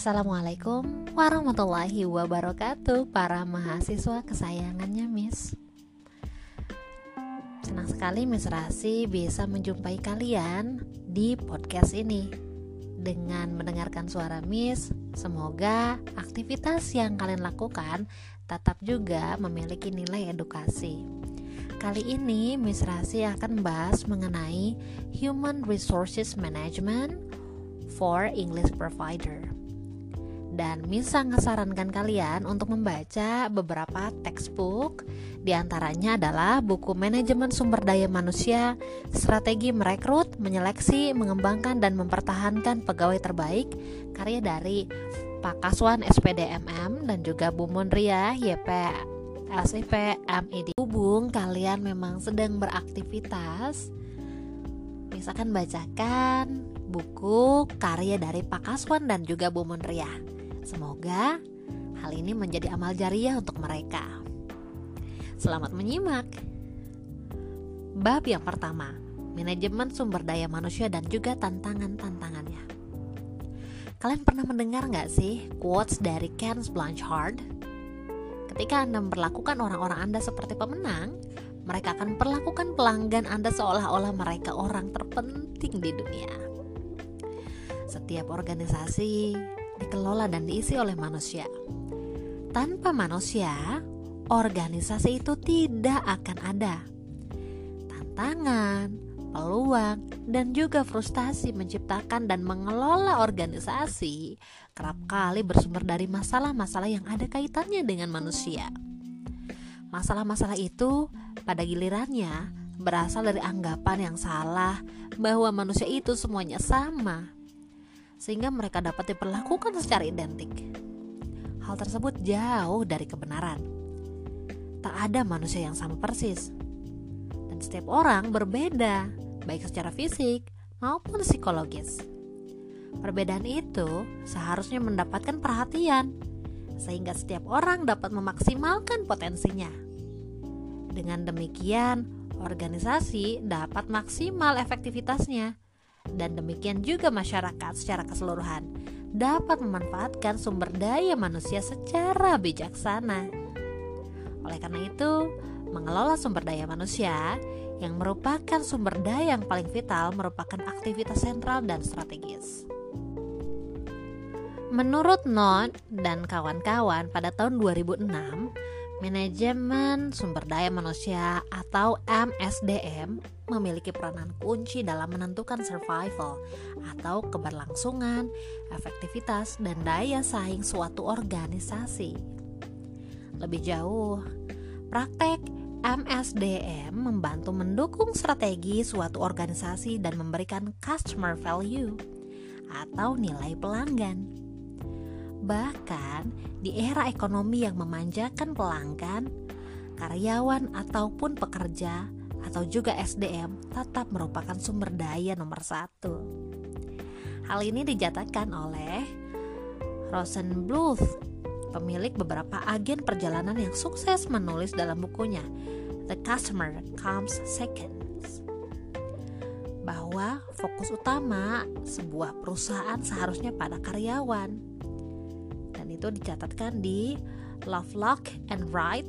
Assalamualaikum warahmatullahi wabarakatuh Para mahasiswa kesayangannya Miss. Senang sekali Miss Rasi bisa menjumpai kalian di podcast ini. Dengan mendengarkan suara Miss Semoga aktivitas yang kalian lakukan tetap juga memiliki nilai edukasi. Kali ini Miss Rasi akan membahas mengenai Human Resources Management for English Provider dan Misa ngesarankan kalian untuk membaca beberapa textbook. Di antaranya adalah buku Manajemen Sumber Daya Manusia Strategi Merekrut, Menyeleksi, Mengembangkan, dan Mempertahankan Pegawai Terbaik Karya dari Pak Kaswan SPDMM dan juga Bu Munria YP SIP MID Hubung kalian memang sedang beraktivitas Misalkan bacakan buku karya dari Pak Kaswan dan juga Bu Munria Semoga hal ini menjadi amal jariah untuk mereka. Selamat menyimak. Bab yang pertama, manajemen sumber daya manusia dan juga tantangan-tantangannya. Kalian pernah mendengar nggak sih quotes dari Ken Blanchard? Ketika Anda memperlakukan orang-orang Anda seperti pemenang, mereka akan perlakukan pelanggan Anda seolah-olah mereka orang terpenting di dunia. Setiap organisasi dikelola dan diisi oleh manusia. Tanpa manusia, organisasi itu tidak akan ada. Tantangan, peluang, dan juga frustasi menciptakan dan mengelola organisasi kerap kali bersumber dari masalah-masalah yang ada kaitannya dengan manusia. Masalah-masalah itu pada gilirannya berasal dari anggapan yang salah bahwa manusia itu semuanya sama sehingga mereka dapat diperlakukan secara identik. Hal tersebut jauh dari kebenaran. Tak ada manusia yang sama persis, dan setiap orang berbeda, baik secara fisik maupun psikologis. Perbedaan itu seharusnya mendapatkan perhatian, sehingga setiap orang dapat memaksimalkan potensinya. Dengan demikian, organisasi dapat maksimal efektivitasnya dan demikian juga masyarakat secara keseluruhan dapat memanfaatkan sumber daya manusia secara bijaksana. Oleh karena itu, mengelola sumber daya manusia yang merupakan sumber daya yang paling vital merupakan aktivitas sentral dan strategis. Menurut Not dan kawan-kawan pada tahun 2006, Manajemen sumber daya manusia atau MSDM memiliki peranan kunci dalam menentukan survival atau keberlangsungan, efektivitas, dan daya saing suatu organisasi. Lebih jauh, praktek MSDM membantu mendukung strategi suatu organisasi dan memberikan customer value atau nilai pelanggan. Bahkan di era ekonomi yang memanjakan pelanggan, karyawan ataupun pekerja atau juga SDM tetap merupakan sumber daya nomor satu. Hal ini dijatakan oleh Rosenbluth, pemilik beberapa agen perjalanan yang sukses menulis dalam bukunya The Customer Comes Second bahwa fokus utama sebuah perusahaan seharusnya pada karyawan itu dicatatkan di Lovelock and Wright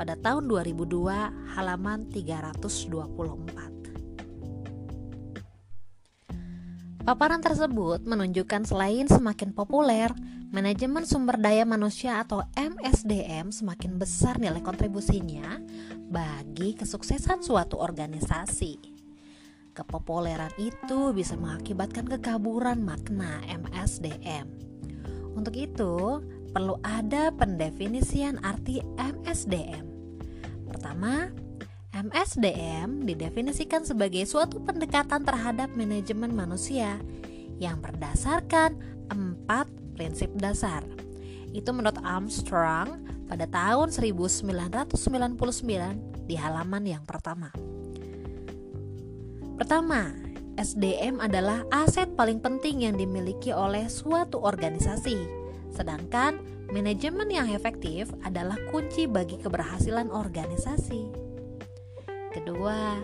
pada tahun 2002 halaman 324. Paparan tersebut menunjukkan selain semakin populer, manajemen sumber daya manusia atau MSDM semakin besar nilai kontribusinya bagi kesuksesan suatu organisasi. Kepopuleran itu bisa mengakibatkan kekaburan makna MSDM untuk itu, perlu ada pendefinisian arti MSDM. Pertama, MSDM didefinisikan sebagai suatu pendekatan terhadap manajemen manusia yang berdasarkan empat prinsip dasar. Itu menurut Armstrong pada tahun 1999 di halaman yang pertama. Pertama, SDM adalah aset paling penting yang dimiliki oleh suatu organisasi, sedangkan manajemen yang efektif adalah kunci bagi keberhasilan organisasi. Kedua,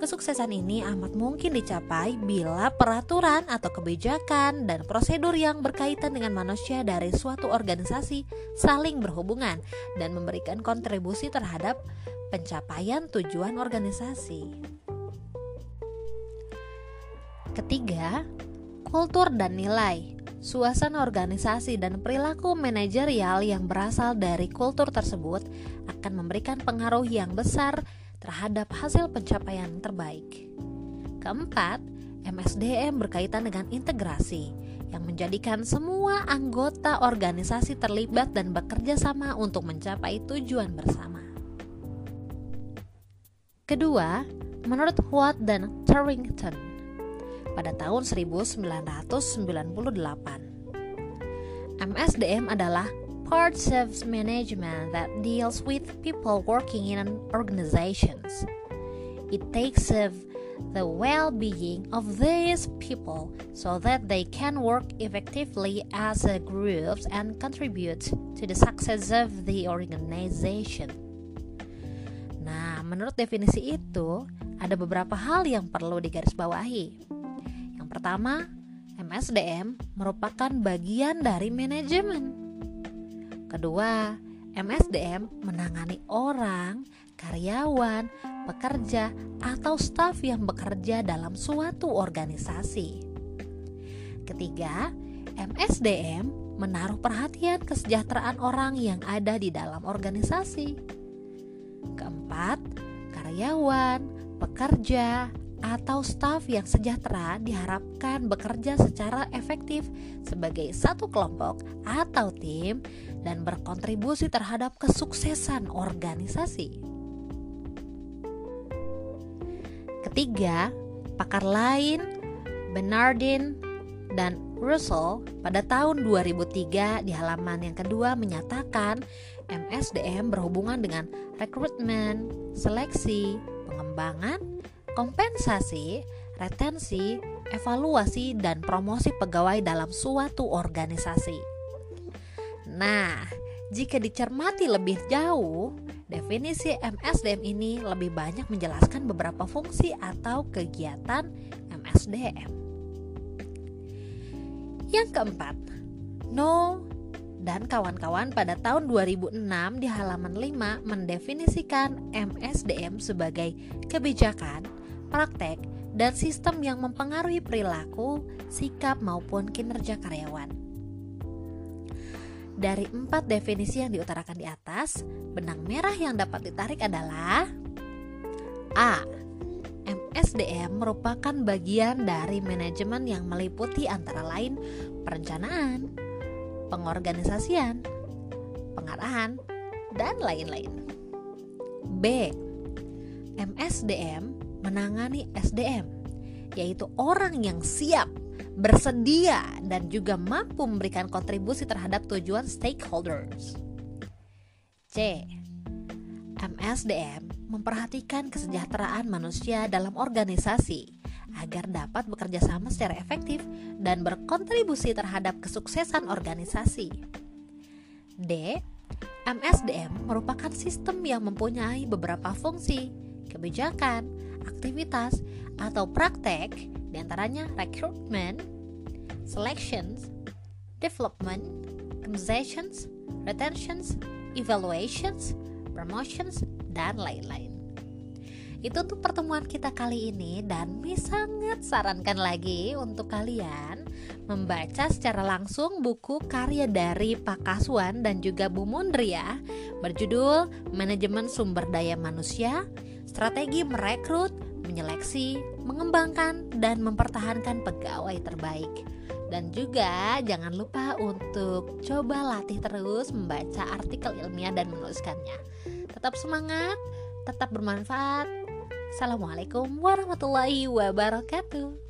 Kesuksesan ini amat mungkin dicapai bila peraturan atau kebijakan dan prosedur yang berkaitan dengan manusia dari suatu organisasi saling berhubungan dan memberikan kontribusi terhadap pencapaian tujuan organisasi. Ketiga, kultur dan nilai. Suasana organisasi dan perilaku manajerial yang berasal dari kultur tersebut akan memberikan pengaruh yang besar terhadap hasil pencapaian terbaik. Keempat, MSDM berkaitan dengan integrasi yang menjadikan semua anggota organisasi terlibat dan bekerja sama untuk mencapai tujuan bersama. Kedua, menurut Watt dan Turrington pada tahun 1998, MSDM adalah parts of management that deals with people working in organizations. It takes of the well-being of these people so that they can work effectively as a group and contribute to the success of the organization. Nah, menurut definisi itu, ada beberapa hal yang perlu digarisbawahi. Pertama, MSDM merupakan bagian dari manajemen. Kedua, MSDM menangani orang, karyawan, pekerja, atau staf yang bekerja dalam suatu organisasi. Ketiga, MSDM menaruh perhatian kesejahteraan orang yang ada di dalam organisasi. Keempat, karyawan, pekerja, atau staf yang sejahtera diharapkan bekerja secara efektif sebagai satu kelompok atau tim dan berkontribusi terhadap kesuksesan organisasi. Ketiga, pakar lain Bernardin dan Russell pada tahun 2003 di halaman yang kedua menyatakan MSDM berhubungan dengan rekrutmen, seleksi, pengembangan, kompensasi, retensi, evaluasi, dan promosi pegawai dalam suatu organisasi. Nah, jika dicermati lebih jauh, definisi MSDM ini lebih banyak menjelaskan beberapa fungsi atau kegiatan MSDM. Yang keempat, No dan kawan-kawan pada tahun 2006 di halaman 5 mendefinisikan MSDM sebagai kebijakan, praktek, dan sistem yang mempengaruhi perilaku, sikap, maupun kinerja karyawan. Dari empat definisi yang diutarakan di atas, benang merah yang dapat ditarik adalah A. MSDM merupakan bagian dari manajemen yang meliputi antara lain perencanaan, pengorganisasian, pengarahan, dan lain-lain. B. MSDM menangani SDM, yaitu orang yang siap, bersedia, dan juga mampu memberikan kontribusi terhadap tujuan stakeholders. C. MSDM memperhatikan kesejahteraan manusia dalam organisasi agar dapat bekerja sama secara efektif dan berkontribusi terhadap kesuksesan organisasi. D. MSDM merupakan sistem yang mempunyai beberapa fungsi, kebijakan, aktivitas, atau praktek, di antaranya recruitment, selections, development, compensations, retentions, evaluations, promotions, dan lain-lain. Itu untuk pertemuan kita kali ini dan Mi sangat sarankan lagi untuk kalian membaca secara langsung buku karya dari Pak Kaswan dan juga Bu Mundria berjudul Manajemen Sumber Daya Manusia strategi merekrut, menyeleksi, mengembangkan, dan mempertahankan pegawai terbaik. Dan juga jangan lupa untuk coba latih terus membaca artikel ilmiah dan menuliskannya. Tetap semangat, tetap bermanfaat. Assalamualaikum warahmatullahi wabarakatuh.